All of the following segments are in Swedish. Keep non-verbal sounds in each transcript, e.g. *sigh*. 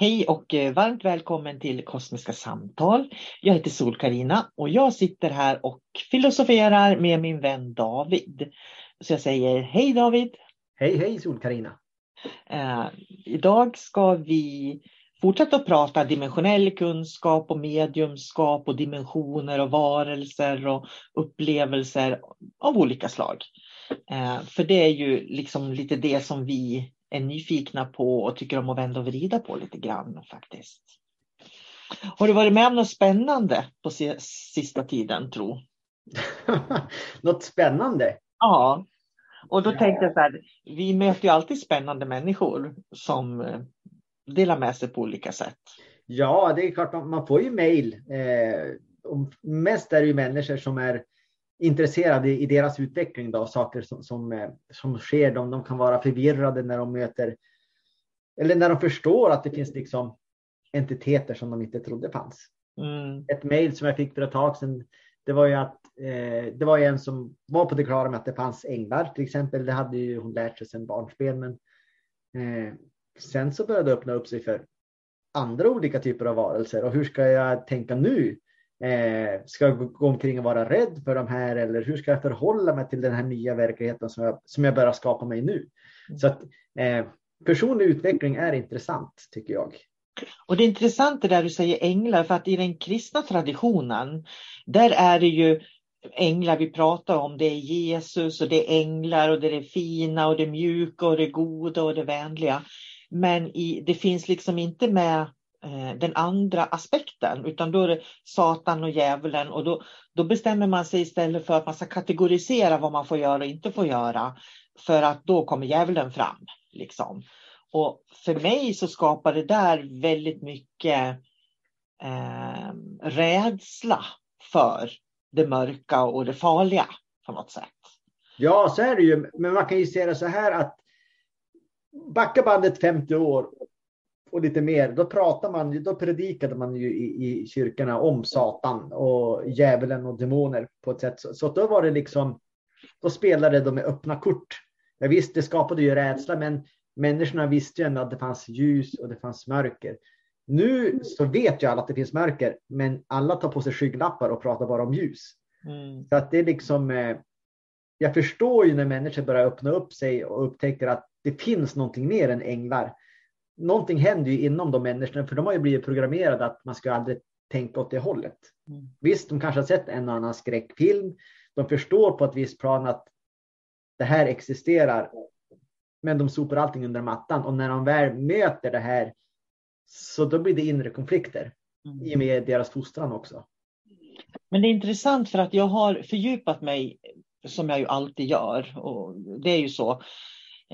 Hej och eh, varmt välkommen till Kosmiska samtal. Jag heter sol karina och jag sitter här och filosoferar med min vän David. Så jag säger hej David! Hej hej sol karina eh, idag ska vi fortsätta att prata dimensionell kunskap och mediumskap och dimensioner och varelser och upplevelser av olika slag. Eh, för det är ju liksom lite det som vi är nyfikna på och tycker om att vända och vrida på lite grann faktiskt. Har du varit med om något spännande på sista tiden tro? *laughs* något spännande? Ja, och då tänkte jag så här, vi möter ju alltid spännande människor som eh, delar med sig på olika sätt. Ja, det är klart, man får ju mejl. Eh, mest är det ju människor som är intresserade i deras utveckling då, saker som, som, eh, som sker. De, de kan vara förvirrade när de möter eller när de förstår att det finns liksom entiteter som de inte trodde fanns. Mm. Ett mejl som jag fick för ett tag sedan, det var ju att eh, det var en som var på det klara med att det fanns änglar till exempel. Det hade ju hon lärt sig sedan barnsben, men eh, sen så började det öppna upp sig för andra olika typer av varelser och hur ska jag tänka nu? Eh, ska jag gå omkring och vara rädd för de här eller hur ska jag förhålla mig till den här nya verkligheten som jag, som jag börjar skapa mig nu? Så att eh, personlig utveckling är intressant tycker jag. Och det är intressant det där du säger änglar för att i den kristna traditionen där är det ju änglar vi pratar om. Det är Jesus och det är änglar och det är det fina och det mjuka och det goda och det vänliga. Men i, det finns liksom inte med Eh, den andra aspekten utan då är det Satan och djävulen och då, då bestämmer man sig istället för att man ska kategorisera vad man får göra och inte får göra för att då kommer djävulen fram. Liksom. Och för mig så skapar det där väldigt mycket eh, rädsla för det mörka och det farliga på något sätt. Ja, så är det ju. Men man kan ju se det så här att backa bandet 50 år och lite mer, då pratar man, då predikade man ju i, i kyrkorna om Satan och djävulen och demoner på ett sätt. Så, så då var det liksom, då spelade de med öppna kort. Ja, visst, det skapade ju rädsla, men människorna visste ju ändå att det fanns ljus och det fanns mörker. Nu så vet ju alla att det finns mörker, men alla tar på sig skygglappar och pratar bara om ljus. Mm. Så att det är liksom, eh, jag förstår ju när människor börjar öppna upp sig och upptäcker att det finns någonting mer än änglar. Någonting händer ju inom de människorna, för de har ju blivit programmerade att man ska aldrig tänka åt det hållet. Mm. Visst, de kanske har sett en och annan skräckfilm. De förstår på ett visst plan att det här existerar, men de sopar allting under mattan och när de väl möter det här så då blir det inre konflikter mm. i och med deras fostran också. Men det är intressant för att jag har fördjupat mig som jag ju alltid gör. Och det är ju så.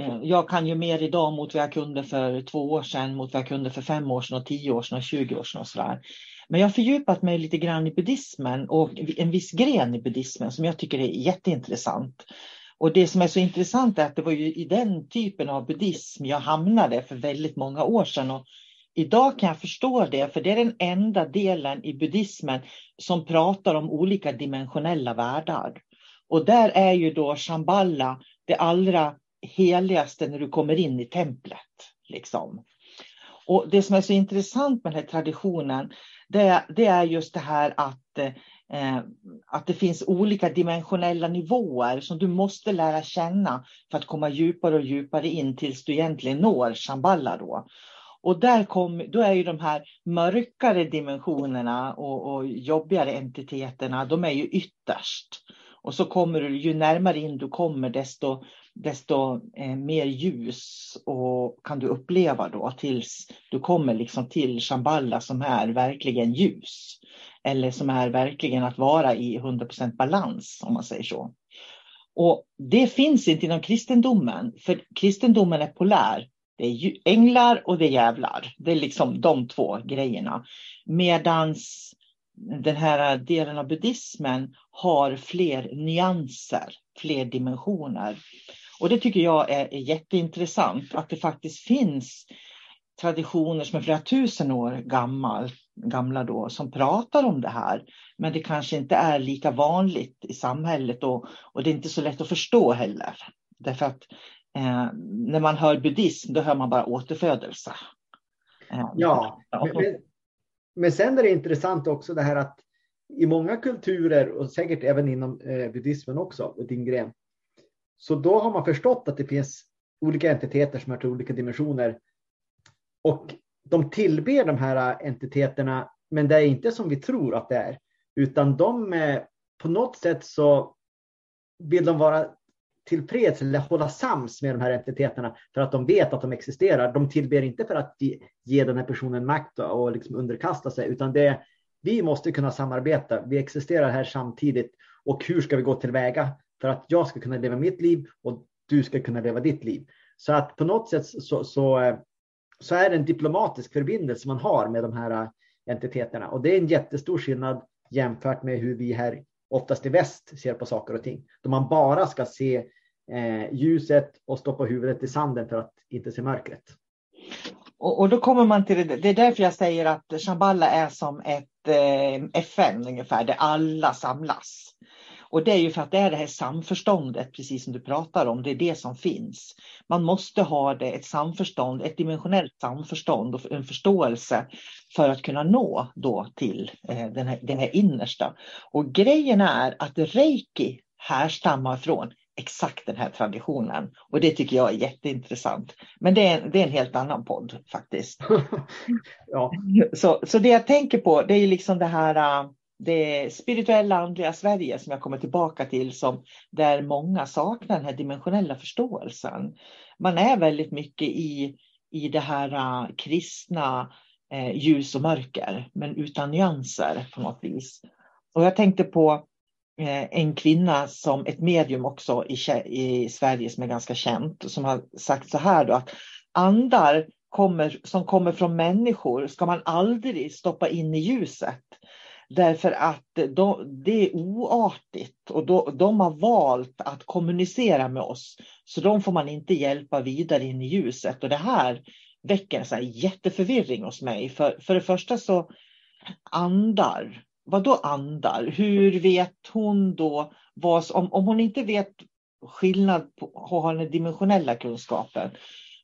Eh, jag kan ju mer idag mot vad jag kunde för två år sedan, mot vad jag kunde för fem år sedan och tio år sedan och tjugo år sedan och sådär. Men jag har fördjupat mig lite grann i buddhismen och en viss gren i buddhismen som jag tycker är jätteintressant. Och det som är så intressant är att det var ju i den typen av buddhism jag hamnade för väldigt många år sedan. Och idag kan jag förstå det, för det är den enda delen i buddhismen som pratar om olika dimensionella världar. Och där är ju då Shambhala det allra heligaste när du kommer in i templet. Liksom. Och det som är så intressant med den här traditionen, det, det är just det här att, eh, att det finns olika dimensionella nivåer som du måste lära känna för att komma djupare och djupare in tills du egentligen når Shambhala. Då. Och där kom, då är ju de här mörkare dimensionerna och, och jobbigare entiteterna, de är ju ytterst. Och så kommer du, ju närmare in du kommer, desto, desto eh, mer ljus och kan du uppleva då tills du kommer liksom till Shambhala som är verkligen ljus. Eller som är verkligen att vara i 100% balans om man säger så. Och det finns inte inom kristendomen, för kristendomen är polär. Det är änglar och det är djävlar. Det är liksom de två grejerna. Medans den här delen av buddhismen har fler nyanser, fler dimensioner. Och det tycker jag är, är jätteintressant, att det faktiskt finns traditioner som är flera tusen år gammal, gamla då, som pratar om det här. Men det kanske inte är lika vanligt i samhället och, och det är inte så lätt att förstå heller. Därför att eh, när man hör buddhism, då hör man bara återfödelse. Eh, ja, men, men sen är det intressant också det här att i många kulturer och säkert även inom eh, buddhismen också, din gren, så då har man förstått att det finns olika entiteter som har till olika dimensioner. Och de tillber de här entiteterna, men det är inte som vi tror att det är, utan de eh, på något sätt så vill de vara tillfreds eller hålla sams med de här entiteterna för att de vet att de existerar. De tillber inte för att ge den här personen makt och liksom underkasta sig, utan det är, vi måste kunna samarbeta. Vi existerar här samtidigt och hur ska vi gå tillväga för att jag ska kunna leva mitt liv och du ska kunna leva ditt liv. Så att på något sätt så, så, så eh, är det en diplomatisk förbindelse man har med de här eh, entiteterna och det är en jättestor skillnad jämfört med hur vi här oftast i väst ser på saker och ting. Då man bara ska se eh, ljuset och stoppa huvudet i sanden för att inte se mörkret. Och, och, då kommer man till det, det är därför jag säger att Shambhala är som ett eh, FN ungefär, där alla samlas. Och det är ju för att det är det här samförståndet, precis som du pratar om, det är det som finns. Man måste ha det, ett samförstånd, ett dimensionellt samförstånd och en förståelse för att kunna nå då till eh, den, här, den här innersta. Och grejen är att reiki härstammar från exakt den här traditionen. Och det tycker jag är jätteintressant. Men det är, det är en helt annan podd faktiskt. *laughs* ja. så, så det jag tänker på det är liksom det här det spirituella andliga Sverige som jag kommer tillbaka till som där många saknar den här dimensionella förståelsen. Man är väldigt mycket i, i det här uh, kristna uh, ljus och mörker men utan nyanser på något vis. Och jag tänkte på uh, en kvinna som ett medium också i, i Sverige som är ganska känt som har sagt så här då att andar kommer, som kommer från människor ska man aldrig stoppa in i ljuset. Därför att de, det är oartigt och då, de har valt att kommunicera med oss. Så de får man inte hjälpa vidare in i ljuset. Och det här väcker en så här jätteförvirring hos mig. För, för det första så andar. Vad då andar? Hur vet hon då vad, om, om hon inte vet skillnad på, har den dimensionella kunskapen.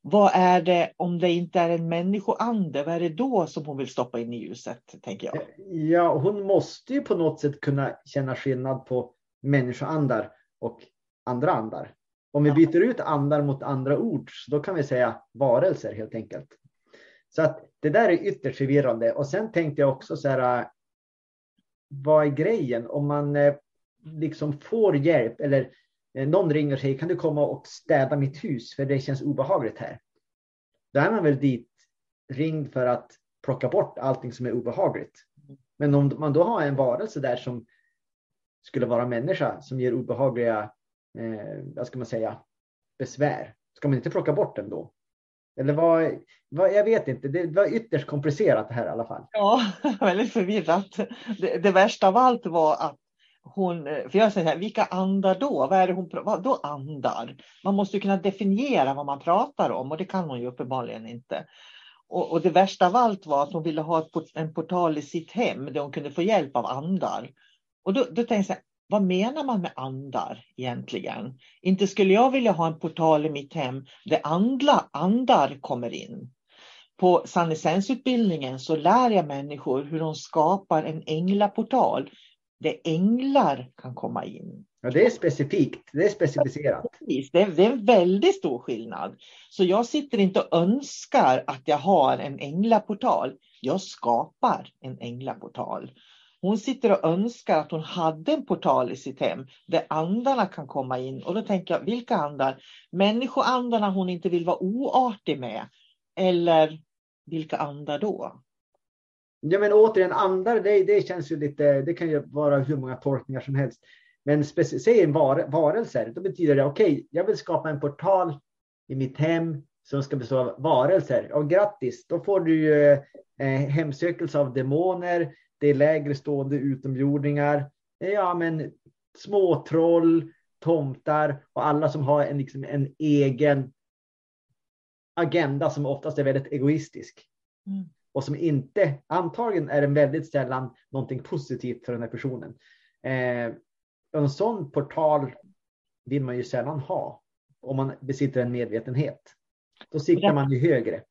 Vad är det om det inte är en människoande? Vad är det då som hon vill stoppa in i ljuset? tänker jag. Ja, hon måste ju på något sätt kunna känna skillnad på människoandar och andra andar. Om vi byter ut andar mot andra ord, så då kan vi säga varelser helt enkelt. Så att det där är ytterst förvirrande. Och sen tänkte jag också så här, vad är grejen om man eh, liksom får hjälp eller Eh, någon ringer och säger kan du komma och städa mitt hus för det känns obehagligt här. Då är man väl dit ringd för att plocka bort allting som är obehagligt. Men om man då har en varelse där som skulle vara människa som ger obehagliga, eh, vad ska man säga, besvär. Ska man inte plocka bort den då? Eller vad, vad, jag vet inte, det var ytterst komplicerat det här i alla fall. Ja, *laughs* väldigt förvirrat. Det, det värsta av allt var att hon, eh, för jag säger här, vilka andar då? Vad är det hon vad då andar? Man måste kunna definiera vad man pratar om och det kan hon ju uppenbarligen inte. Och, och det värsta av allt var att hon ville ha en portal i sitt hem där hon kunde få hjälp av andar. Och då, då tänkte jag, vad menar man med andar egentligen? Inte skulle jag vilja ha en portal i mitt hem där andla, andar kommer in. På sannesensutbildningen så lär jag människor hur de skapar en änglaportal där änglar kan komma in. Ja, det är specifikt, det är specificerat. Det är, det är en väldigt stor skillnad. Så jag sitter inte och önskar att jag har en änglaportal. Jag skapar en änglaportal. Hon sitter och önskar att hon hade en portal i sitt hem där andarna kan komma in. Och då tänker jag, vilka andar? Människoandarna hon inte vill vara oartig med. Eller vilka andar då? Ja men återigen, andar det, det känns ju lite, det kan ju vara hur många tolkningar som helst. Men säg en var, varelser, då betyder det okej, okay, jag vill skapa en portal i mitt hem som ska bestå av varelser. Och grattis, då får du ju eh, hemsökelse av demoner, det är lägre stående utomjordingar, ja men små troll, tomtar och alla som har en, liksom, en egen agenda som oftast är väldigt egoistisk. Mm. Och som inte, antagligen är en väldigt sällan någonting positivt för den här personen. Eh, en sån portal vill man ju sällan ha om man besitter en medvetenhet. Då siktar man ju högre.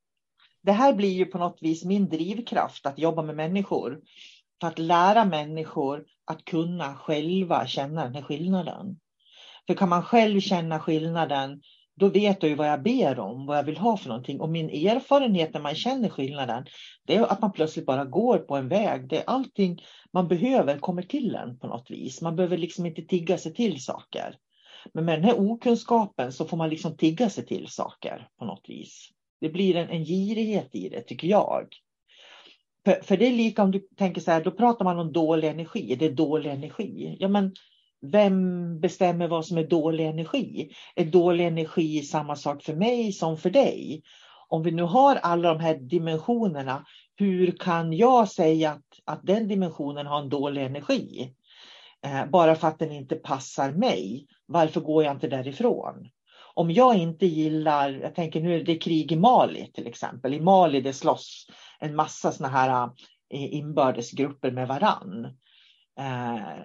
Det här blir ju på något vis min drivkraft att jobba med människor för att lära människor att kunna själva känna den här skillnaden. För kan man själv känna skillnaden, då vet jag ju vad jag ber om, vad jag vill ha för någonting. Och min erfarenhet när man känner skillnaden, det är att man plötsligt bara går på en väg. Det är allting man behöver kommer till en på något vis. Man behöver liksom inte tigga sig till saker. Men med den här okunskapen så får man liksom tigga sig till saker på något vis. Det blir en, en girighet i det, tycker jag. För, för det är lika om du tänker så här, då pratar man om dålig energi. Det är dålig energi. Ja, men vem bestämmer vad som är dålig energi? Är dålig energi samma sak för mig som för dig? Om vi nu har alla de här dimensionerna, hur kan jag säga att, att den dimensionen har en dålig energi? Eh, bara för att den inte passar mig. Varför går jag inte därifrån? Om jag inte gillar, jag tänker nu är det krig i Mali till exempel. I Mali det slåss en massa sådana här eh, inbördesgrupper med varann. Eh,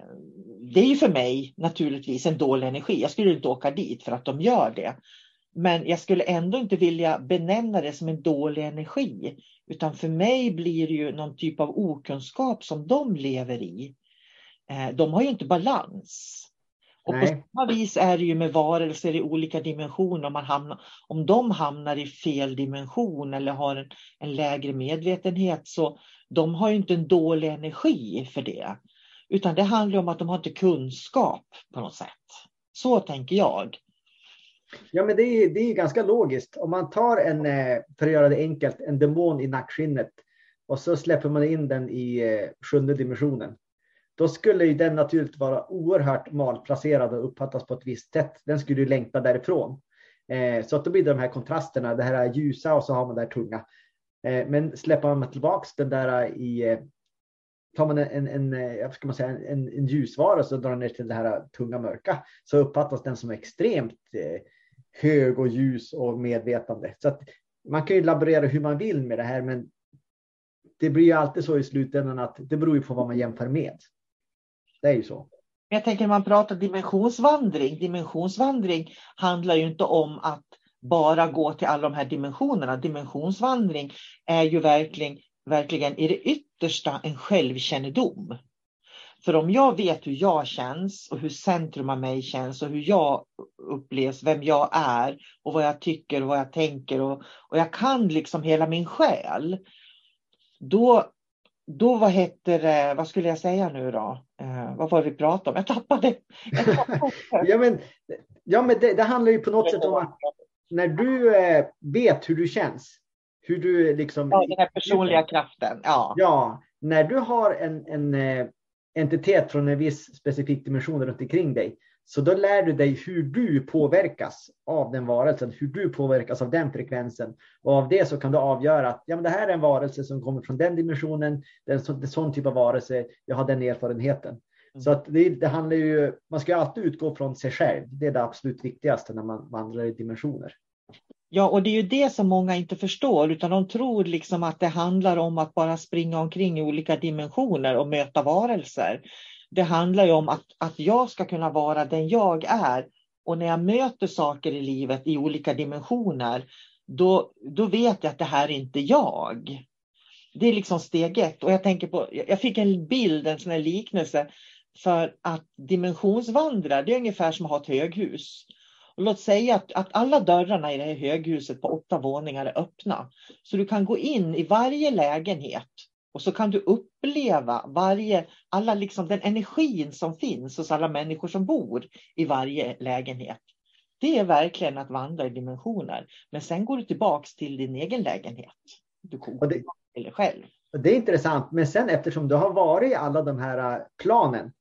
det är ju för mig naturligtvis en dålig energi. Jag skulle inte åka dit för att de gör det. Men jag skulle ändå inte vilja benämna det som en dålig energi. Utan för mig blir det ju någon typ av okunskap som de lever i. Eh, de har ju inte balans. Och på samma vis är det ju med varelser i olika dimensioner. Om, man hamnar, om de hamnar i fel dimension eller har en, en lägre medvetenhet så de har ju inte en dålig energi för det. Utan det handlar om att de har inte kunskap på något sätt. Så tänker jag. Ja, men det är, det är ganska logiskt. Om man tar en, eh, för att göra det enkelt, en demon i nackskinnet och så släpper man in den i eh, sjunde dimensionen då skulle ju den naturligt vara oerhört malplacerad och uppfattas på ett visst sätt. Den skulle ju längta därifrån. Eh, så att då blir det de här kontrasterna, det här ljusa och så har man det här tunga. Men släpper man tillbaks den där i, tar man en, en, en, eh, ska man säga, en, en ljusvara så drar ner till det här tunga mörka så uppfattas den som extremt eh, hög och ljus och medvetande. Så att man kan ju laborera hur man vill med det här, men det blir ju alltid så i slutändan att det beror ju på vad man jämför med. Det är ju så. Jag tänker när man pratar dimensionsvandring. Dimensionsvandring handlar ju inte om att bara gå till alla de här dimensionerna. Dimensionsvandring är ju verkligen, verkligen i det yttersta en självkännedom. För om jag vet hur jag känns och hur centrum av mig känns och hur jag upplevs, vem jag är och vad jag tycker och vad jag tänker och, och jag kan liksom hela min själ. Då, då vad heter det, vad skulle jag säga nu då? Eh, vad var det vi pratade om? Jag tappade. Jag tappade. *laughs* ja, men, ja, men det, det, handlar ju på något sätt om att när du eh, vet hur du känns, hur du liksom... Ja, den här personliga kraften. Ja, ja när du har en, en eh, entitet från en viss specifik dimension runt omkring dig, så då lär du dig hur du påverkas av den varelsen, hur du påverkas av den frekvensen. Och av det så kan du avgöra att ja, men det här är en varelse som kommer från den dimensionen, det är en sån, typ av varelse, jag har den erfarenheten. Mm. Så att det, det, handlar ju, man ska alltid utgå från sig själv. Det är det absolut viktigaste när man vandrar i dimensioner. Ja, och det är ju det som många inte förstår, utan de tror liksom att det handlar om att bara springa omkring i olika dimensioner och möta varelser. Det handlar ju om att, att jag ska kunna vara den jag är. Och när jag möter saker i livet i olika dimensioner, då, då vet jag att det här är inte jag. Det är liksom steg ett. Och jag tänker på, jag fick en bild, en sån här liknelse, för att dimensionsvandra, det är ungefär som att ha ett höghus. Och låt säga att, att alla dörrarna i det här höghuset på åtta våningar är öppna. Så du kan gå in i varje lägenhet och så kan du uppleva varje, alla liksom den energin som finns hos alla människor som bor i varje lägenhet. Det är verkligen att vandra i dimensioner. Men sen går du tillbaks till din egen lägenhet. Du kommer det, till själv. Det är intressant, men sen eftersom du har varit i alla de här äh, planen.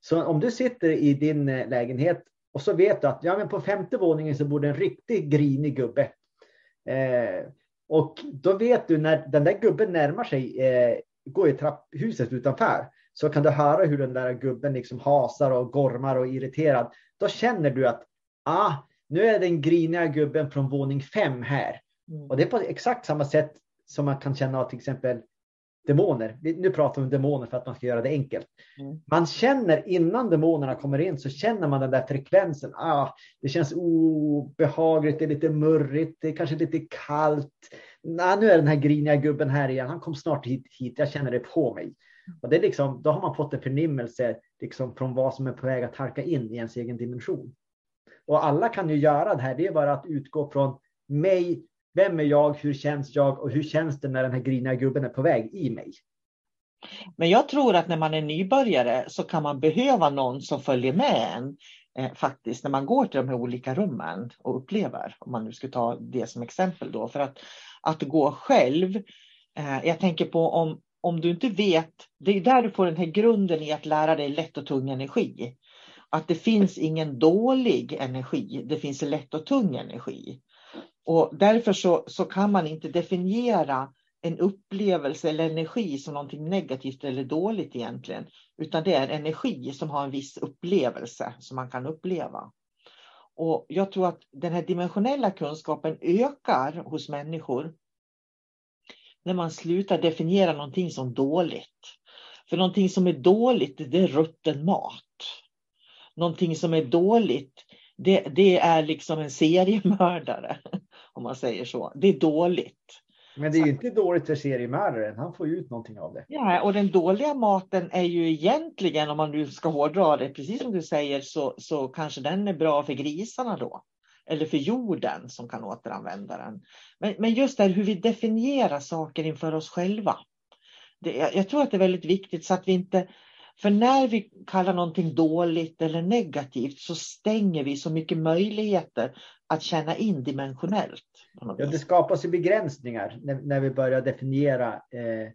Så om du sitter i din äh, lägenhet och så vet du att ja, men på femte våningen så bor det en riktigt grinig gubbe. Eh, och då vet du när den där gubben närmar sig, eh, går i trapphuset utanför, så kan du höra hur den där gubben liksom hasar och gormar och är irriterad. Då känner du att ah, nu är den griniga gubben från våning fem här. Mm. Och det är på exakt samma sätt som man kan känna till exempel demoner. Nu pratar vi om demoner för att man ska göra det enkelt. Mm. Man känner innan demonerna kommer in så känner man den där frekvensen. Ah, det känns obehagligt, det är lite murrigt, det är kanske lite kallt. Nah, nu är den här griniga gubben här igen. Han kom snart hit, hit. jag känner det på mig. Och det är liksom, då har man fått en förnimmelse liksom, från vad som är på väg att halka in i ens egen dimension. Och alla kan ju göra det här. Det är bara att utgå från mig vem är jag? Hur känns jag? Och hur känns det när den här griniga gubben är på väg i mig? Men jag tror att när man är nybörjare så kan man behöva någon som följer med en eh, faktiskt när man går till de här olika rummen och upplever, om man nu ska ta det som exempel då. För att, att gå själv, eh, jag tänker på om, om du inte vet, det är där du får den här grunden i att lära dig lätt och tung energi. Att det finns ingen dålig energi, det finns lätt och tung energi. Och därför så, så kan man inte definiera en upplevelse eller energi som någonting negativt eller dåligt egentligen. Utan det är energi som har en viss upplevelse som man kan uppleva. Och jag tror att den här dimensionella kunskapen ökar hos människor när man slutar definiera någonting som dåligt. För någonting som är dåligt, det är rutten mat. Någonting som är dåligt, det, det är liksom en seriemördare om man säger så. Det är dåligt. Men det är ju inte dåligt för seriemördaren. Han får ju ut någonting av det. Ja, och den dåliga maten är ju egentligen, om man nu ska hårdra det, precis som du säger, så, så kanske den är bra för grisarna då. Eller för jorden som kan återanvända den. Men, men just det här hur vi definierar saker inför oss själva. Det, jag, jag tror att det är väldigt viktigt så att vi inte för när vi kallar någonting dåligt eller negativt så stänger vi så mycket möjligheter att känna in dimensionellt. Ja, det skapas ju begränsningar när, när vi börjar definiera. Eh,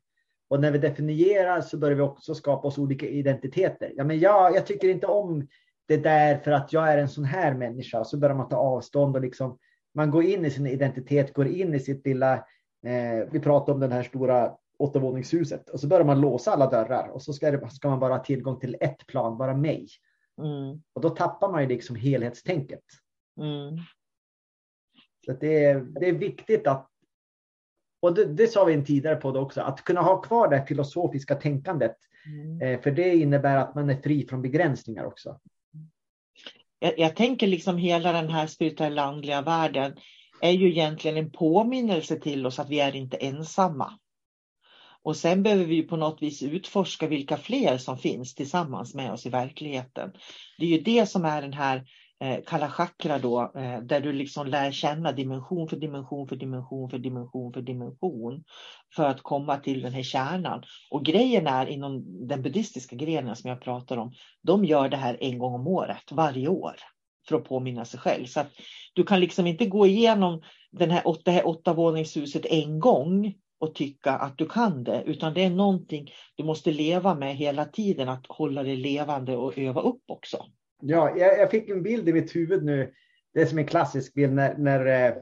och när vi definierar så börjar vi också skapa oss olika identiteter. Ja, men jag, jag tycker inte om det där för att jag är en sån här människa. Så börjar man ta avstånd och liksom, man går in i sin identitet, går in i sitt lilla, eh, vi pratar om den här stora åttervåningshuset och så börjar man låsa alla dörrar och så ska, det, ska man bara ha tillgång till ett plan, bara mig. Mm. Och då tappar man ju liksom helhetstänket. Mm. Så det är, det är viktigt att och det, det sa vi en tidigare på det också, att kunna ha kvar det filosofiska tänkandet. Mm. Eh, för det innebär att man är fri från begränsningar också. Jag, jag tänker liksom hela den här spirituella andliga världen är ju egentligen en påminnelse till oss att vi är inte ensamma. Och sen behöver vi på något vis utforska vilka fler som finns tillsammans med oss i verkligheten. Det är ju det som är den här Eh, kalla chakra då, eh, där du liksom lär känna dimension för dimension för dimension för dimension för dimension för att komma till den här kärnan. Och grejen är inom den buddhistiska grenen som jag pratar om, de gör det här en gång om året, varje år för att påminna sig själv. Så att du kan liksom inte gå igenom den här åtta, här åttavåningshuset en gång och tycka att du kan det, utan det är någonting du måste leva med hela tiden, att hålla det levande och öva upp också. Ja, jag, jag fick en bild i mitt huvud nu. Det är som en klassisk bild när, när eh,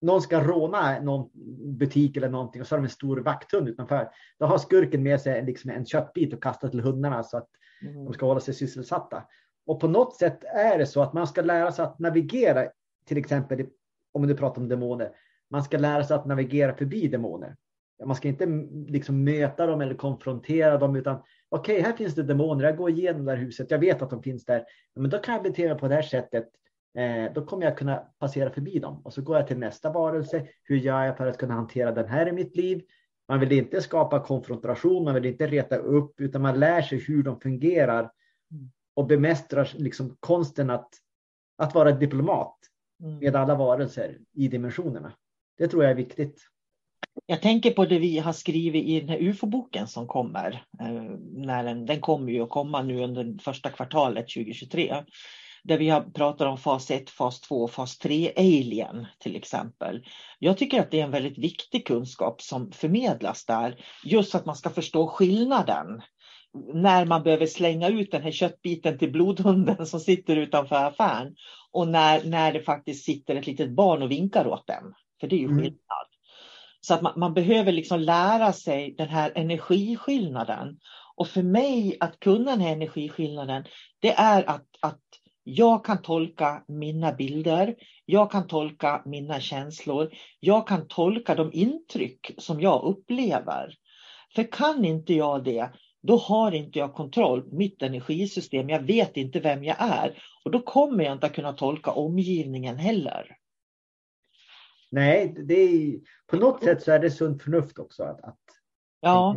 någon ska råna någon butik eller någonting och så har de en stor vakthund utanför. Då har skurken med sig liksom en köttbit och kastar till hundarna så att mm. de ska hålla sig sysselsatta. Och på något sätt är det så att man ska lära sig att navigera, till exempel om du pratar om demoner, man ska lära sig att navigera förbi demoner. Man ska inte liksom möta dem eller konfrontera dem utan okej, okay, här finns det demoner, jag går igenom det här huset, jag vet att de finns där, men då kan jag bete mig på det här sättet. Eh, då kommer jag kunna passera förbi dem och så går jag till nästa varelse. Hur gör jag för att kunna hantera den här i mitt liv? Man vill inte skapa konfrontation, man vill inte reta upp, utan man lär sig hur de fungerar och bemästrar liksom konsten att, att vara diplomat mm. med alla varelser i dimensionerna. Det tror jag är viktigt. Jag tänker på det vi har skrivit i den här UFO-boken som kommer. Eh, när den, den kommer ju att komma nu under första kvartalet 2023. Där vi har pratat om fas 1, fas 2 fas 3 alien till exempel. Jag tycker att det är en väldigt viktig kunskap som förmedlas där. Just att man ska förstå skillnaden när man behöver slänga ut den här köttbiten till blodhunden som sitter utanför affären och när, när det faktiskt sitter ett litet barn och vinkar åt den. För det är ju mm. skillnad. Så att man, man, behöver liksom lära sig den här energiskillnaden. Och för mig att kunna den här energiskillnaden, det är att, att jag kan tolka mina bilder, jag kan tolka mina känslor, jag kan tolka de intryck som jag upplever. För kan inte jag det, då har inte jag kontroll på mitt energisystem. Jag vet inte vem jag är och då kommer jag inte att kunna tolka omgivningen heller. Nej, det är, på något sätt så är det sunt förnuft också. Att, att ja,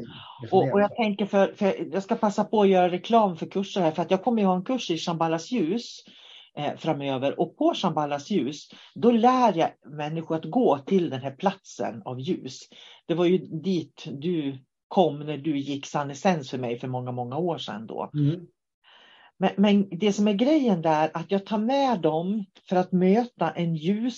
och, och, jag tänker för, för, jag ska passa på att göra reklam för kurser här för att jag kommer att ha en kurs i Shambhalas ljus eh, framöver och på Shambhalas ljus då lär jag människor att gå till den här platsen av ljus. Det var ju dit du kom när du gick Sannesens för mig för många, många år sedan då. Mm. Men, men, det som är grejen där, att jag tar med dem för att möta en ljus...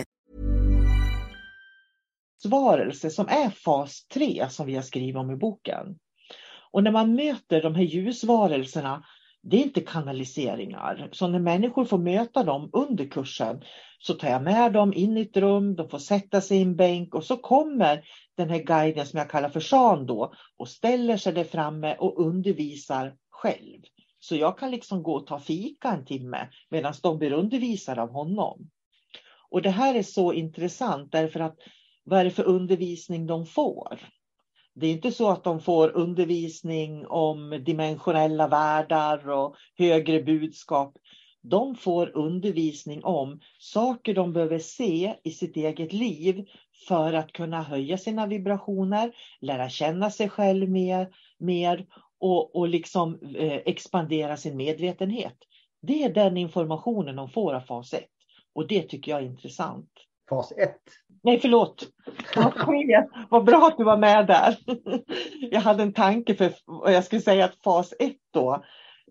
Varelse som är fas 3 som vi har skrivit om i boken. Och när man möter de här ljusvarelserna, det är inte kanaliseringar. Så när människor får möta dem under kursen så tar jag med dem in i ett rum, de får sätta sig i en bänk och så kommer den här guiden som jag kallar för Sean då och ställer sig där framme och undervisar själv. Så jag kan liksom gå och ta fika en timme medan de blir undervisade av honom. Och det här är så intressant därför att vad är det för undervisning de får? Det är inte så att de får undervisning om dimensionella världar och högre budskap. De får undervisning om saker de behöver se i sitt eget liv för att kunna höja sina vibrationer, lära känna sig själv mer, mer och, och liksom eh, expandera sin medvetenhet. Det är den informationen de får av fas 1 och det tycker jag är intressant. Fas 1? Nej, förlåt. Vad bra att du var med där. Jag hade en tanke för jag skulle säga att fas 1 då,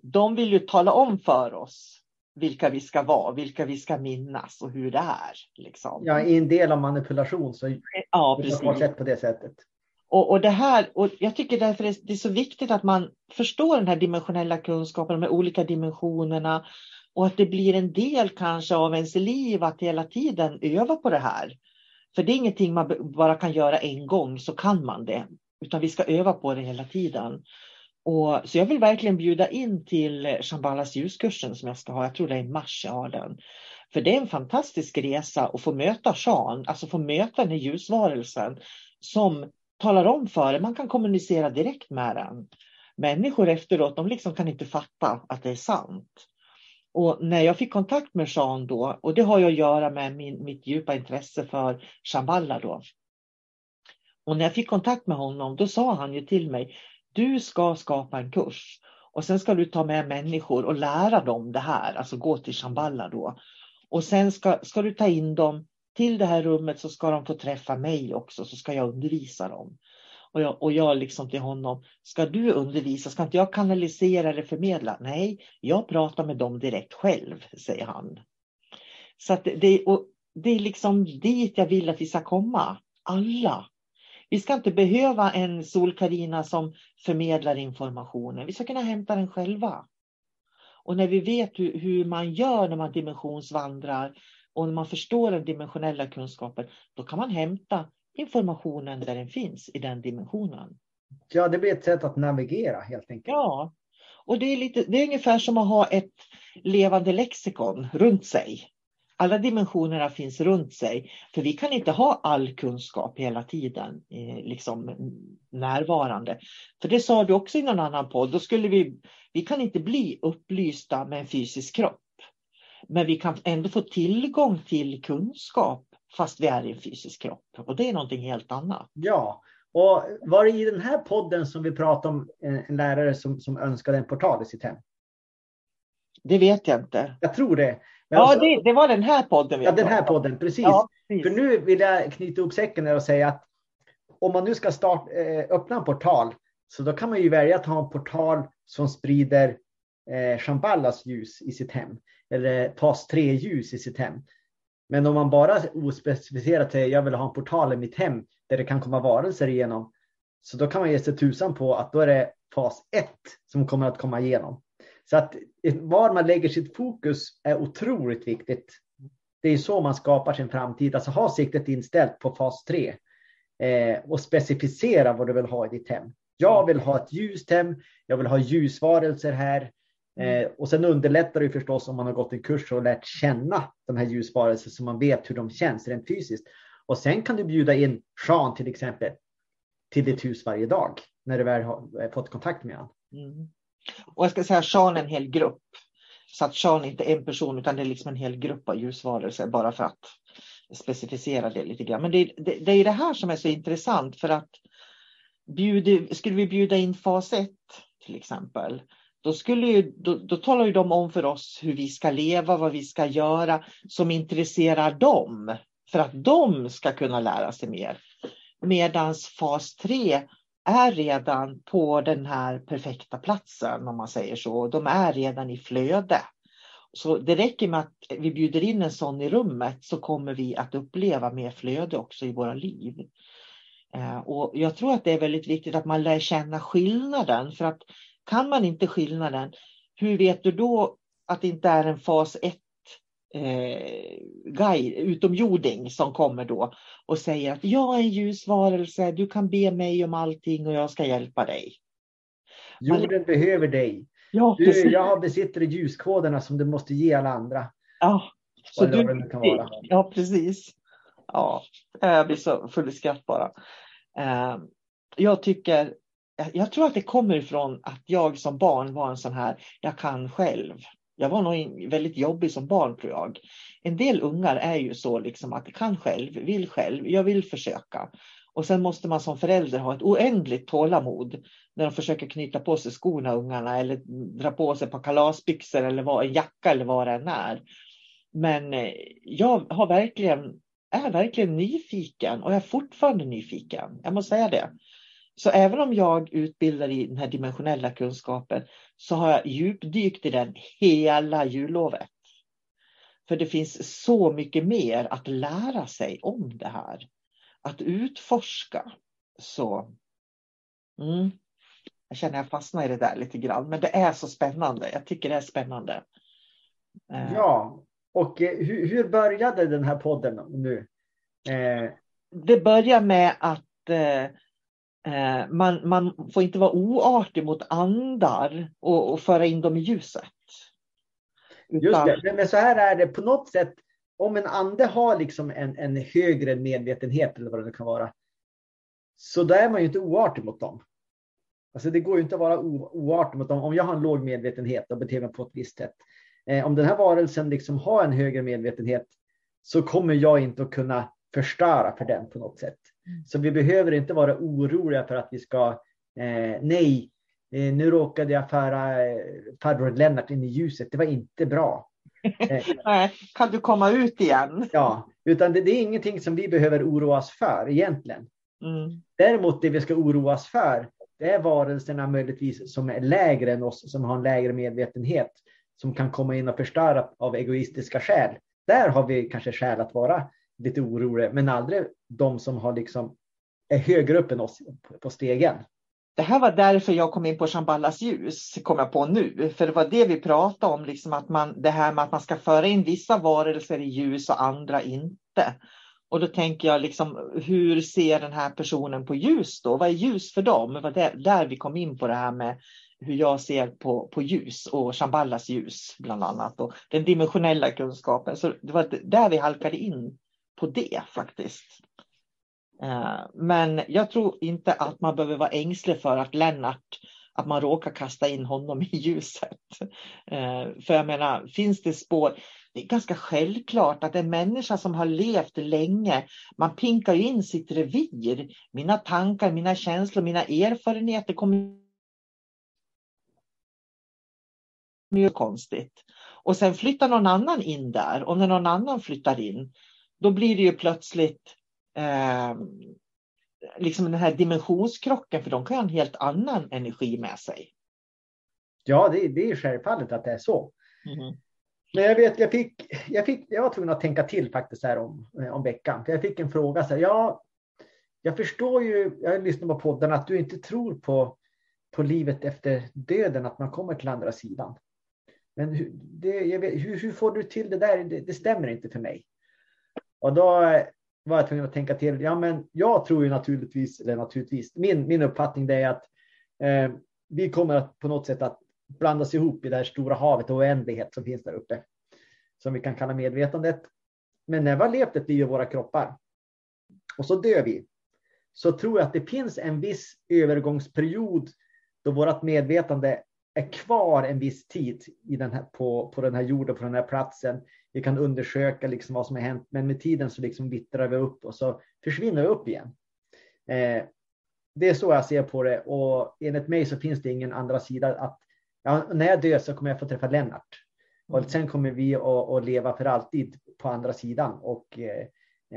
de vill ju tala om för oss vilka vi ska vara, vilka vi ska minnas och hur det är. Liksom. Ja, i en del av manipulation så ja, precis. fas 1 på det sättet. Och, och, det här, och jag tycker därför det är så viktigt att man förstår den här dimensionella kunskapen, de här olika dimensionerna och att det blir en del kanske av ens liv att hela tiden öva på det här. För det är ingenting man bara kan göra en gång så kan man det. Utan vi ska öva på det hela tiden. Och, så jag vill verkligen bjuda in till Shambhalas ljuskursen som jag ska ha. Jag tror det är i mars jag har den. För det är en fantastisk resa att få möta Sean, alltså få möta den här ljusvarelsen som talar om för en. Man kan kommunicera direkt med den. Människor efteråt, de liksom kan inte fatta att det är sant. Och när jag fick kontakt med Jean då, och det har ju att göra med min, mitt djupa intresse för Shamballa då. Och när jag fick kontakt med honom, då sa han ju till mig, du ska skapa en kurs och sen ska du ta med människor och lära dem det här, alltså gå till Shamballa då. Och sen ska, ska du ta in dem till det här rummet så ska de få träffa mig också, så ska jag undervisa dem. Och jag, och jag liksom till honom, ska du undervisa, ska inte jag kanalisera eller förmedla? Nej, jag pratar med dem direkt själv, säger han. Så att det, och det är liksom dit jag vill att vi ska komma, alla. Vi ska inte behöva en Solkarina som förmedlar informationen, vi ska kunna hämta den själva. Och när vi vet hur, hur man gör när man dimensionsvandrar och när man förstår den dimensionella kunskapen, då kan man hämta informationen där den finns i den dimensionen. Ja, det blir ett sätt att navigera helt enkelt. Ja, och det är, lite, det är ungefär som att ha ett levande lexikon runt sig. Alla dimensionerna finns runt sig, för vi kan inte ha all kunskap hela tiden eh, liksom närvarande. För det sa du också i någon annan podd, då skulle vi, vi kan inte bli upplysta med en fysisk kropp. Men vi kan ändå få tillgång till kunskap fast vi är i en fysisk kropp. Och det är någonting helt annat. Ja, och var det i den här podden som vi pratade om en lärare som, som önskade en portal i sitt hem? Det vet jag inte. Jag tror det. Men ja, alltså, det, det, var den här podden. Vi ja, den här podden, precis. Ja, precis. För nu vill jag knyta upp säcken och säga att om man nu ska start, eh, öppna en portal så då kan man ju välja att ha en portal som sprider eh, Shambhalas ljus i sitt hem. Eller fas 3 ljus i sitt hem. Men om man bara ospecificerat säger jag vill ha en portal i mitt hem där det kan komma varelser igenom. Så då kan man ge sig tusan på att då är det fas 1 som kommer att komma igenom. Så att var man lägger sitt fokus är otroligt viktigt. Det är så man skapar sin framtid. Alltså ha siktet inställt på fas 3 eh, och specificera vad du vill ha i ditt hem. Jag vill ha ett ljust hem. Jag vill ha ljusvarelser här. Eh, och sen underlättar det förstås om man har gått en kurs och lärt känna de här ljusvarelserna så man vet hur de känns rent fysiskt. Och sen kan du bjuda in Sean till exempel till ditt hus varje dag när du väl har eh, fått kontakt med honom. Mm. Och jag ska säga Sean är en hel grupp. Så att Sean inte är en person utan det är liksom en hel grupp av ljusvarelser bara för att specificera det lite grann. Men det, det, det är det här som är så intressant för att bjuder, skulle vi bjuda in fas 1 till exempel, då, skulle ju, då, då talar ju de om för oss hur vi ska leva, vad vi ska göra som intresserar dem för att de ska kunna lära sig mer. Medan fas 3 är redan på den här perfekta platsen om man säger så. De är redan i flöde. Så det räcker med att vi bjuder in en sån i rummet så kommer vi att uppleva mer flöde också i våra liv. Eh, och jag tror att det är väldigt viktigt att man lär känna skillnaden för att kan man inte skillnaden, hur vet du då att det inte är en fas 1 eh, guide, utomjording som kommer då och säger att jag är en ljusvarelse, du kan be mig om allting och jag ska hjälpa dig. Jorden Man... behöver dig. Ja, du, jag besitter ljuskoderna som du måste ge alla andra. Ja, så du, kan vara. ja precis. Ja, jag blir så full i skratt bara. Eh, jag tycker, jag tror att det kommer ifrån att jag som barn var en sån här, jag kan själv. Jag var nog väldigt jobbig som barn tror jag. En del ungar är ju så liksom att kan själv, vill själv, jag vill försöka. Och sen måste man som förälder ha ett oändligt tålamod när de försöker knyta på sig skorna ungarna eller dra på sig ett par kalasbyxor eller vad, en jacka eller vad det än är. Men eh, jag har verkligen, är verkligen nyfiken och jag är fortfarande nyfiken. Jag måste säga det. Så även om jag utbildar i den här dimensionella kunskapen så har jag djupdykt i den hela jullovet. För det finns så mycket mer att lära sig om det här. Att utforska. Så mm, jag känner att jag fastnar i det där lite grann. Men det är så spännande. Jag tycker det är spännande. Eh. Ja, och eh, hur, hur började den här podden nu? Eh. Det börjar med att Eh, man, man får inte vara oartig mot andar och, och föra in dem i ljuset. Utan... Just det, men så här är det på något sätt. Om en ande har liksom en, en högre medvetenhet eller vad det kan vara. Så då är man ju inte oartig mot dem. Alltså det går ju inte att vara oartig mot dem. Om jag har en låg medvetenhet och beter mig på ett visst sätt. Eh, om den här varelsen liksom har en högre medvetenhet så kommer jag inte att kunna förstöra för den på något sätt. Så vi behöver inte vara oroliga för att vi ska, eh, nej, eh, nu råkade jag föra eh, farbror Lennart in i ljuset, det var inte bra. *laughs* Eh, nej, kan du komma ut igen? Ja, utan det, det, är ingenting som vi behöver oroa oss för egentligen. Mm. Däremot det vi ska oroa oss för, det är varelserna möjligtvis som är lägre än oss, som har en lägre medvetenhet, som kan komma in och förstöra av egoistiska skäl. Där har vi kanske skäl att vara lite oroliga, men aldrig de som har liksom är högre upp än oss på stegen. Det här var därför jag kom in på Chamballas ljus, kom jag på nu. För det var det vi pratade om, liksom att man, det här med att man ska föra in vissa varelser i ljus och andra inte. Och då tänker jag, liksom, hur ser den här personen på ljus då? Vad är ljus för dem? Det var där, där vi kom in på det här med hur jag ser på, på ljus och Chamballas ljus bland annat. Och den dimensionella kunskapen. Så det var där vi halkade in på det faktiskt. Eh, men jag tror inte att man behöver vara ängslig för att Lennart, att man råkar kasta in honom i ljuset. Eh, för jag menar, finns det spår? Det är ganska självklart att en människa som har levt länge, man pinkar in sitt revir. Mina tankar, mina känslor, mina erfarenheter kommer ju konstigt. Och sen flyttar någon annan in där. Och när någon annan flyttar in, då blir det ju plötsligt eh, liksom den här dimensionskrocken, för de kan ha en helt annan energi med sig. Ja, det, det är självfallet att det är så. Mm. Men jag vet, jag fick, jag fick, jag var tvungen att tänka till faktiskt här om, eh, om veckan. För jag fick en fråga så här, ja, jag förstår ju, jag har lyssnat på podden, att du inte tror på, på livet efter döden, att man kommer till andra sidan. Men hur, det, vet, hur, hur får du till det där? Det, det stämmer inte för mig. Och då eh, var jag tvungen att tänka till. Ja, men jag tror ju naturligtvis, eller naturligtvis, min, min uppfattning det är att eh, vi kommer att på något sätt att blandas ihop i det här stora havet och oändlighet som finns där uppe. Som vi kan kalla medvetandet. Men när vi har levt ett liv i våra kroppar och så dör vi. Så tror jag att det finns en viss övergångsperiod då vårt medvetande är kvar en viss tid i den här, på, på den här jorden, på den här platsen. Vi kan undersöka liksom vad som har hänt, men med tiden så liksom vittrar vi upp och så försvinner vi upp igen. Eh, det är så jag ser på det och enligt mig så finns det ingen andra sida. Att, ja, när jag dör så kommer jag få träffa Lennart. Och mm. sen kommer vi att, leva för alltid på andra sidan och eh,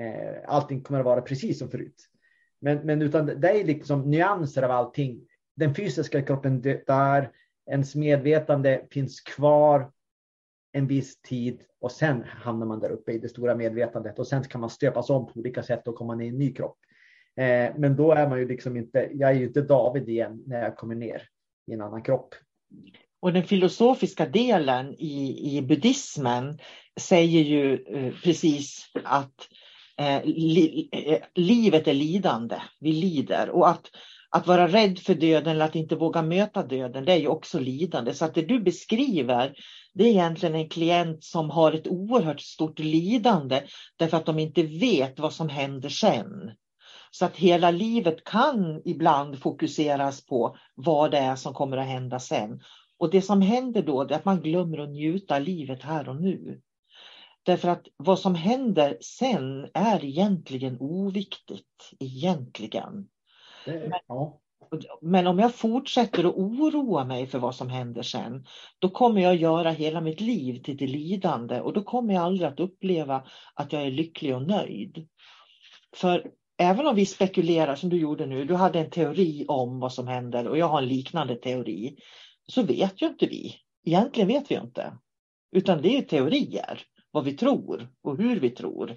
eh, allting kommer att vara precis som förut. Men, men utan det är liksom nyanser av allting. Den fysiska kroppen dör, ens medvetande finns kvar en viss tid och sen hamnar man där uppe i det stora medvetandet och sen kan man stöpas om på olika sätt och komma ner i en ny kropp. Eh, men då är man ju liksom inte, jag är ju inte David igen när jag kommer ner i en annan kropp. Och den filosofiska delen i, i buddhismen säger ju eh, precis att eh, li, eh, livet är lidande, vi lider och att att vara rädd för döden eller att inte våga möta döden, det är ju också lidande. Så att det du beskriver, det är egentligen en klient som har ett oerhört stort lidande därför att de inte vet vad som händer sen. Så att hela livet kan ibland fokuseras på vad det är som kommer att hända sen. Och det som händer då är att man glömmer att njuta livet här och nu. Därför att vad som händer sen är egentligen oviktigt, egentligen. Det, ja. Men om jag fortsätter att oroa mig för vad som händer sen, då kommer jag göra hela mitt liv till det lidande och då kommer jag aldrig att uppleva att jag är lycklig och nöjd. För även om vi spekulerar som du gjorde nu, du hade en teori om vad som händer och jag har en liknande teori, så vet ju inte vi. Egentligen vet vi inte. Utan det är teorier, vad vi tror och hur vi tror.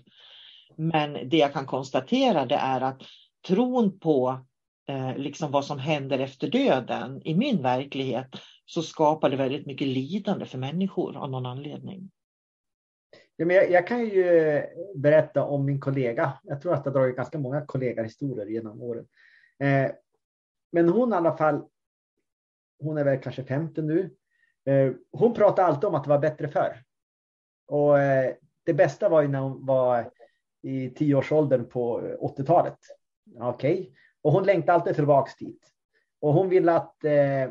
Men det jag kan konstatera det är att tron på eh, liksom vad som händer efter döden i min verklighet så skapar det väldigt mycket lidande för människor av någon anledning. Ja, men jag, jag, kan ju eh, berätta om min kollega. Jag tror att det har dragit ganska många kollegahistorier genom åren. Eh, men hon i alla fall, hon är väl kanske 50 nu. Eh, hon pratar alltid om att det var bättre förr. Och eh, det bästa var ju när hon var i tioårsåldern på 80-talet. Okej, okay och hon längtade alltid tillbaks dit. Och hon ville att eh,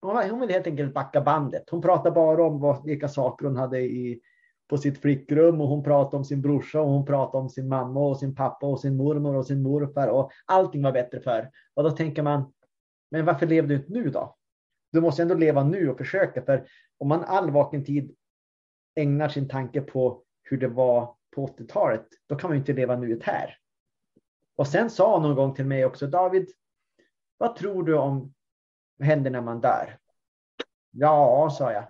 hon ville helt enkelt backa bandet. Hon pratade bara om vad, vilka saker hon hade i på sitt flickrum och hon pratade om sin brorsa och hon pratade om sin mamma och sin pappa och sin mormor och sin morfar och allting var bättre för. Och då tänker man, men varför lever du inte nu då? Du måste ändå leva nu och försöka för om man all vaken tid ägnar sin tanke på hur det var på 80-talet, då kan man ju inte leva nuet här. Och sen sa hon någon gång till mig också, David, vad tror du om händer när man dör? Ja, sa jag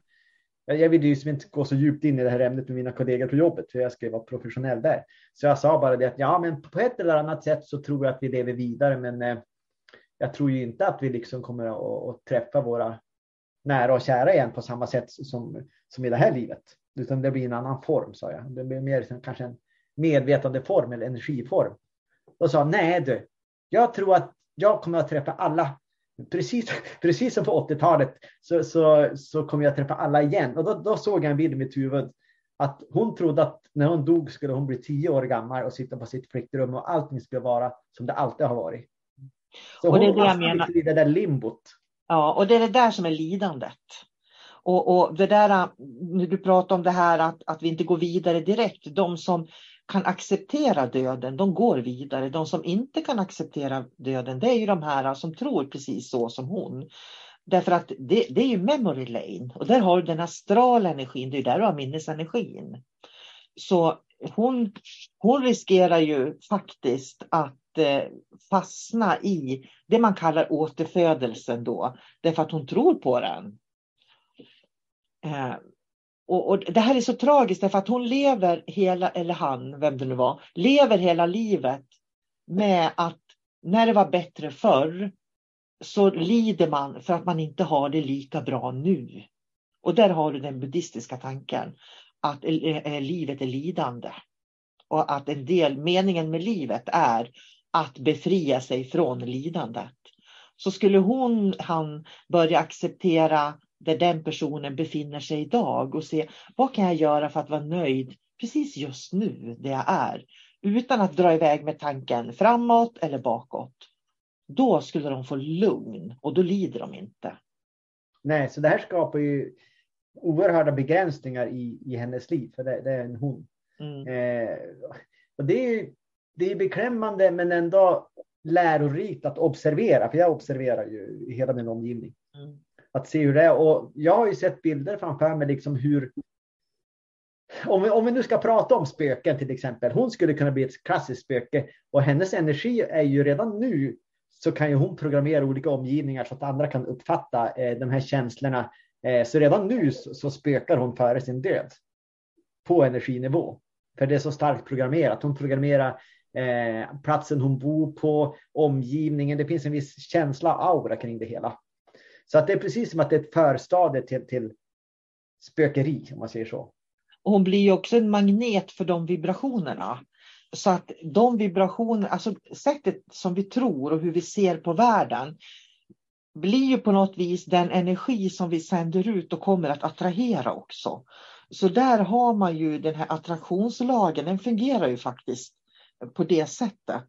jag ville ju liksom inte gå så djupt in i det här ämnet med mina kollegor på jobbet, för jag ska vara professionell där. Så jag sa bara det att ja, men på ett eller annat sätt så tror jag att vi lever vidare, men eh, jag tror ju inte att vi liksom kommer att, att, träffa våra nära och kära igen på samma sätt som, som i det här livet, utan det blir en annan form, sa jag. Det blir mer kanske en medvetande form eller energiform. Då sa nej du, jag tror att jag kommer att träffa alla precis, *laughs* precis som på 80-talet så, så, så kommer jag träffa alla igen. Och då, då såg jag en bild i mitt huvud att hon trodde att när hon dog skulle hon bli tio år gammal och sitta på sitt flickrum och allting skulle vara som det alltid har varit. Så och det jag menar. i det där limbot. Ja, och det är det där som är lidandet. Och, och det där, när du pratar om det här att, att vi inte går vidare direkt, de som kan acceptera döden, de går vidare. De som inte kan acceptera döden, det är ju de här som tror precis så som hon. Därför att det, det är ju memory lane och där har du den astrala energin, det är där du har minnesenergin. Så hon, hon riskerar ju faktiskt att eh, fastna i det man kallar återfödelsen då, därför att hon tror på den. Eh, och, och, det här är så tragiskt därför att hon lever hela, eller han, vem det nu var, lever hela livet med att när det var bättre förr så lider man för att man inte har det lika bra nu. Och där har du den buddhistiska tanken att eh, eh, livet är lidande. Och att en del, meningen med livet är att befria sig från lidandet. Så skulle hon, han börja acceptera där den personen befinner sig idag och se vad kan jag göra för att vara nöjd precis just nu där jag är. Utan att dra iväg med tanken framåt eller bakåt. Då skulle de få lugn och då lider de inte. Nej, så det här skapar ju oerhörda begränsningar i, i hennes liv, för det, det är en hon. Mm. Eh, och det är, det är beklämmande men ändå lärorikt att observera, för jag observerar ju hela min omgivning. Mm. Att se hur det är. Och jag har ju sett bilder framför mig, liksom hur om vi, om vi nu ska prata om spöken till exempel. Hon skulle kunna bli ett klassiskt spöke och hennes energi är ju redan nu så kan ju hon programmera olika omgivningar så att andra kan uppfatta eh, de här känslorna. Eh, så redan nu så, så, spökar hon före sin död på energinivå. För det är så starkt programmerat. Hon programmerar eh, platsen hon bor på, omgivningen. Det finns en viss känsla, aura kring det hela. Så att det är precis som att det är ett förstadie till, till spökeri, om man säger så. Och hon blir ju också en magnet för de vibrationerna. Så att de vibrationer, alltså sättet som vi tror och hur vi ser på världen blir ju på något vis den energi som vi sänder ut och kommer att attrahera också. Så där har man ju den här attraktionslagen, den fungerar ju faktiskt på det sättet.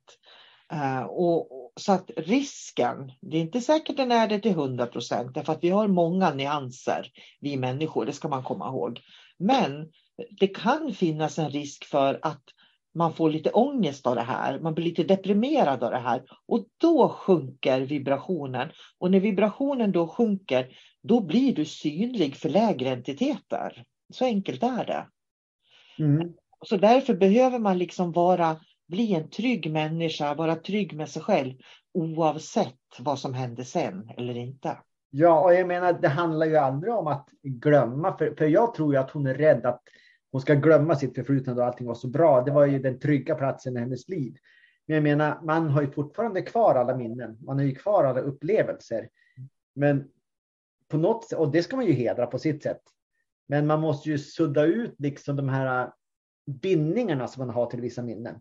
Uh, och, så att risken, det är inte säkert den är det till 100 procent, därför att vi har många nyanser, vi människor, det ska man komma ihåg. Men det kan finnas en risk för att man får lite ångest av det här, man blir lite deprimerad av det här och då sjunker vibrationen. Och när vibrationen då sjunker, då blir du synlig för lägre entiteter. Så enkelt är det. Mm. Så därför behöver man liksom vara, bli en trygg människa, vara trygg med sig själv oavsett vad som händer sen eller inte. Ja, och jag menar, det handlar ju aldrig om att glömma, för, för jag tror ju att hon är rädd att hon ska glömma sitt förflutna då allting var så bra. Det var ju den trygga platsen i hennes liv. Men jag menar, man har ju fortfarande kvar alla minnen. Man har ju kvar alla upplevelser. Men på något sätt, och det ska man ju hedra på sitt sätt. Men man måste ju sudda ut liksom de här äh, bindningarna som man har till vissa minnen.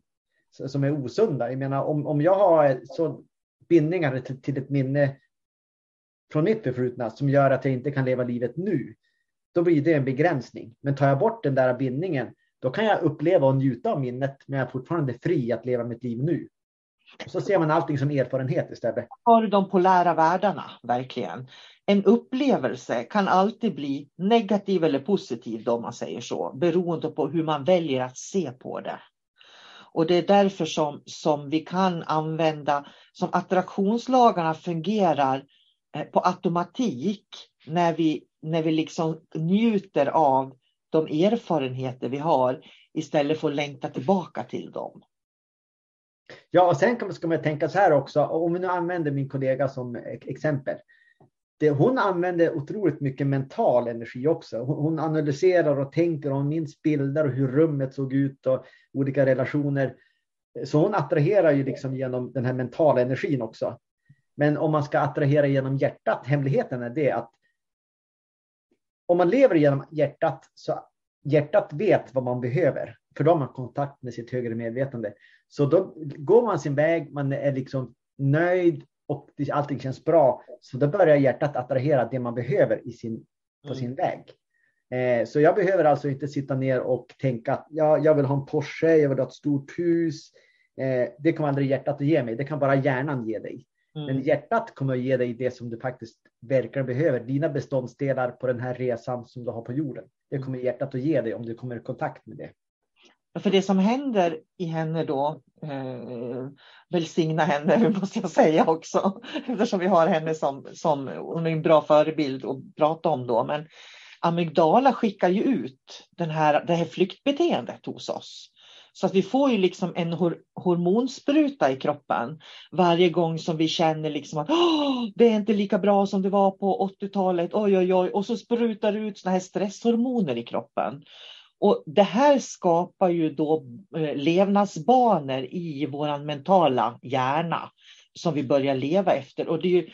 Som är osunda. Jag menar, om, om jag har så bindningar till, till ett minne från mitt förflutna som gör att jag inte kan leva livet nu då blir det en begränsning. Men tar jag bort den där bindningen, då kan jag uppleva och njuta av minnet, men jag är fortfarande fri att leva mitt liv nu. Och så ser man allting som erfarenhet istället. Har du de polära världarna, verkligen. En upplevelse kan alltid bli negativ eller positiv, då man säger så, beroende på hur man väljer att se på det. Och det är därför som, som vi kan använda, som attraktionslagarna fungerar eh, på automatik när vi när vi liksom njuter av de erfarenheter vi har istället för att längta tillbaka till dem. Ja, och sen ska man tänka så här också, om vi nu använder min kollega som exempel. Det, hon använder otroligt mycket mental energi också. Hon, hon analyserar och tänker och minns bilder och hur rummet såg ut och olika relationer. Så hon attraherar ju liksom genom den här mentala energin också. Men om man ska attrahera genom hjärtat, hemligheten är det att om man lever genom hjärtat så hjärtat vet vad man behöver. För då har man kontakt med sitt högre medvetande. Så då går man sin väg, man är liksom nöjd och allting känns bra. Så då börjar hjärtat attrahera det man behöver i sin, på sin mm. väg. Eh, så jag behöver alltså inte sitta ner och tänka att ja, jag vill ha en Porsche, jag vill ha ett stort hus. Eh, det kommer aldrig hjärtat att ge mig, det kan bara hjärnan ge dig. Mm. Men hjärtat kommer att ge dig det som du faktiskt verkligen behöver. Dina beståndsdelar på den här resan som du har på jorden. Det mm. kommer hjärtat att ge dig om du kommer i kontakt med det. För det som händer i henne då, eh, välsigna henne *laughs* måste jag säga också, eftersom vi har henne som, som hon är en bra förebild att prata om då. Men amygdala skickar ju ut den här, det här flyktbeteendet hos oss. Så att vi får ju liksom en hor hormonspruta i kroppen varje gång som vi känner liksom att det är inte lika bra som det var på 80-talet. Oj, oj, oj. Och så sprutar det ut såna här stresshormoner i kroppen. Och det här skapar ju då eh, levnadsbanor i vår mentala hjärna som vi börjar leva efter. Och det är ju,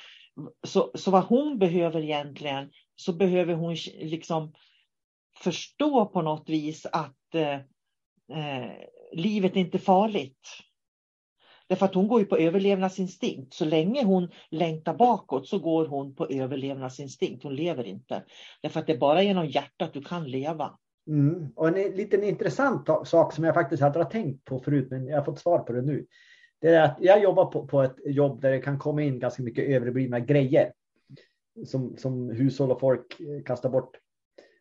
så, så vad hon behöver egentligen, så behöver hon liksom förstå på något vis att eh, eh, livet är inte farligt. Därför att hon går ju på överlevnadsinstinkt. Så länge hon längtar bakåt så går hon på överlevnadsinstinkt. Hon lever inte. Därför att det är bara genom hjärtat du kan leva. Mm. Och en liten intressant sak som jag faktiskt aldrig har tänkt på förut, men jag har fått svar på det nu. Det är att jag jobbar på, på ett jobb där det kan komma in ganska mycket överblivna grejer som, som hushåll och folk eh, kastar bort.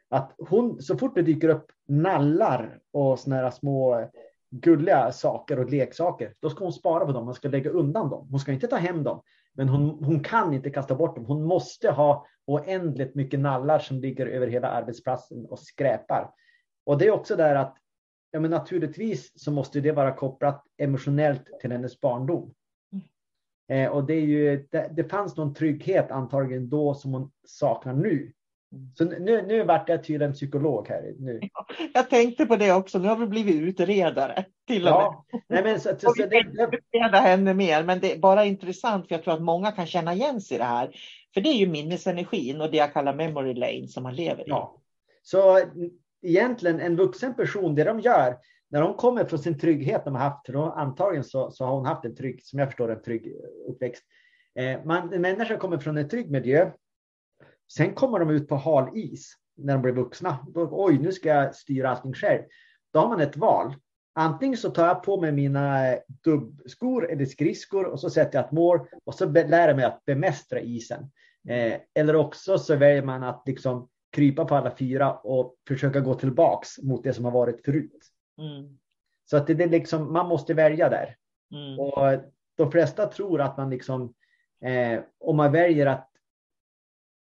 Att hon, så fort det dyker upp nallar och såna här små gulliga saker och leksaker, då ska hon spara på dem. Man ska lägga undan dem. Hon ska inte ta hem dem, men hon, hon kan inte kasta bort dem. Hon måste ha oändligt mycket nallar som ligger över hela arbetsplatsen och skräpar. Och det är också där att ja, men naturligtvis så måste det vara kopplat emotionellt till hennes barndom. Eh, och det, är ju, det, det fanns någon trygghet antagligen då som hon saknar nu. Så nu, nu vart jag tydligen psykolog här. Nu. *laughs* Jag tänkte på det också, nu har vi blivit utredare till och ja. med. Nej, men så, så, och vi det, utreda henne mer, men det är bara intressant för jag tror att många kan känna igen sig i det här. För det är ju minnesenergin och det jag kallar memory lane som man lever i. Ja. Så egentligen en vuxen person, det de gör när de kommer från sin trygghet de har haft, för då antagligen så, så har hon haft en trygg, som jag förstår en trygg uppväxt. Eh, man, en människa kommer från en trygg miljö Sen kommer de ut på hal is när de blir vuxna. Då, Oj, nu ska jag styra allting själv. Då har man ett val. Antingen så tar jag på mig mina dubbskor eller skridskor och så sätter jag ett mål och så lär jag mig att bemästra isen. Eh, eller också så väljer man att liksom krypa på alla fyra och försöka gå tillbaks mot det som har varit förut. Mm. Så att det, det liksom, man måste välja där. Mm. Och de flesta tror att man liksom, eh, om man väljer att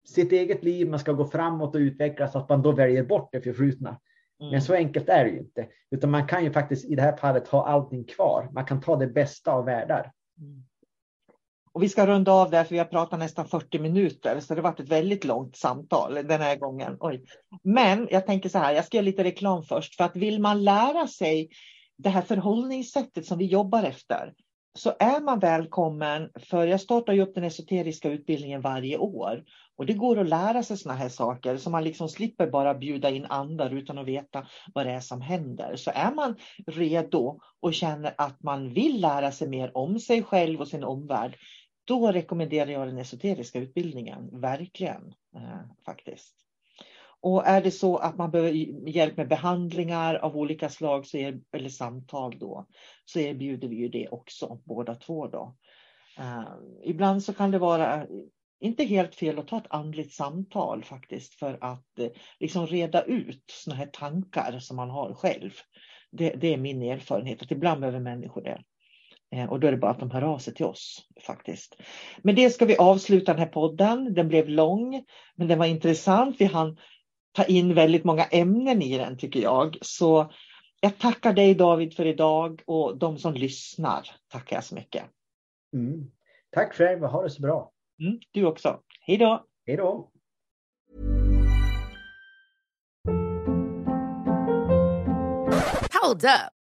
sitt eget liv, man ska gå framåt och utvecklas, så att man då väljer bort det förflutna. Mm. Men så enkelt är det ju inte, utan man kan ju faktiskt i det här fallet ha allting kvar. Man kan ta det bästa av världar. Mm. Och vi ska runda av där, för vi har pratat nästan 40 minuter, så det har varit ett väldigt långt samtal den här gången. Oj. Men jag tänker så här, jag ska göra lite reklam först, för att vill man lära sig det här förhållningssättet som vi jobbar efter, så är man välkommen, för jag startar ju upp den esoteriska utbildningen varje år. Och det går att lära sig såna här saker så man liksom slipper bara bjuda in andar utan att veta vad det är som händer. Så är man redo och känner att man vill lära sig mer om sig själv och sin omvärld, då rekommenderar jag den esoteriska utbildningen, verkligen eh, faktiskt. Och är det så att man behöver hjälp med behandlingar av olika slag så är, eller samtal då, så erbjuder vi ju det också, båda två då. Uh, ibland så kan det vara eh, inte helt fel att ta ett andligt samtal faktiskt för att uh, liksom reda ut såna här tankar som man har själv. Det, det är min erfarenhet att ibland behöver människor det. Och då är det bara att de hör av sig till oss faktiskt. Med det ska vi avsluta den här podden. Den blev lång, men den var intressant. Vi hann ta in väldigt många ämnen i den tycker jag. Så jag tackar dig David för idag och de som lyssnar tackar jag så mycket. Mm. Tack själv och ha det så bra. Mm, du också. Hej då! Hej då! Hold up.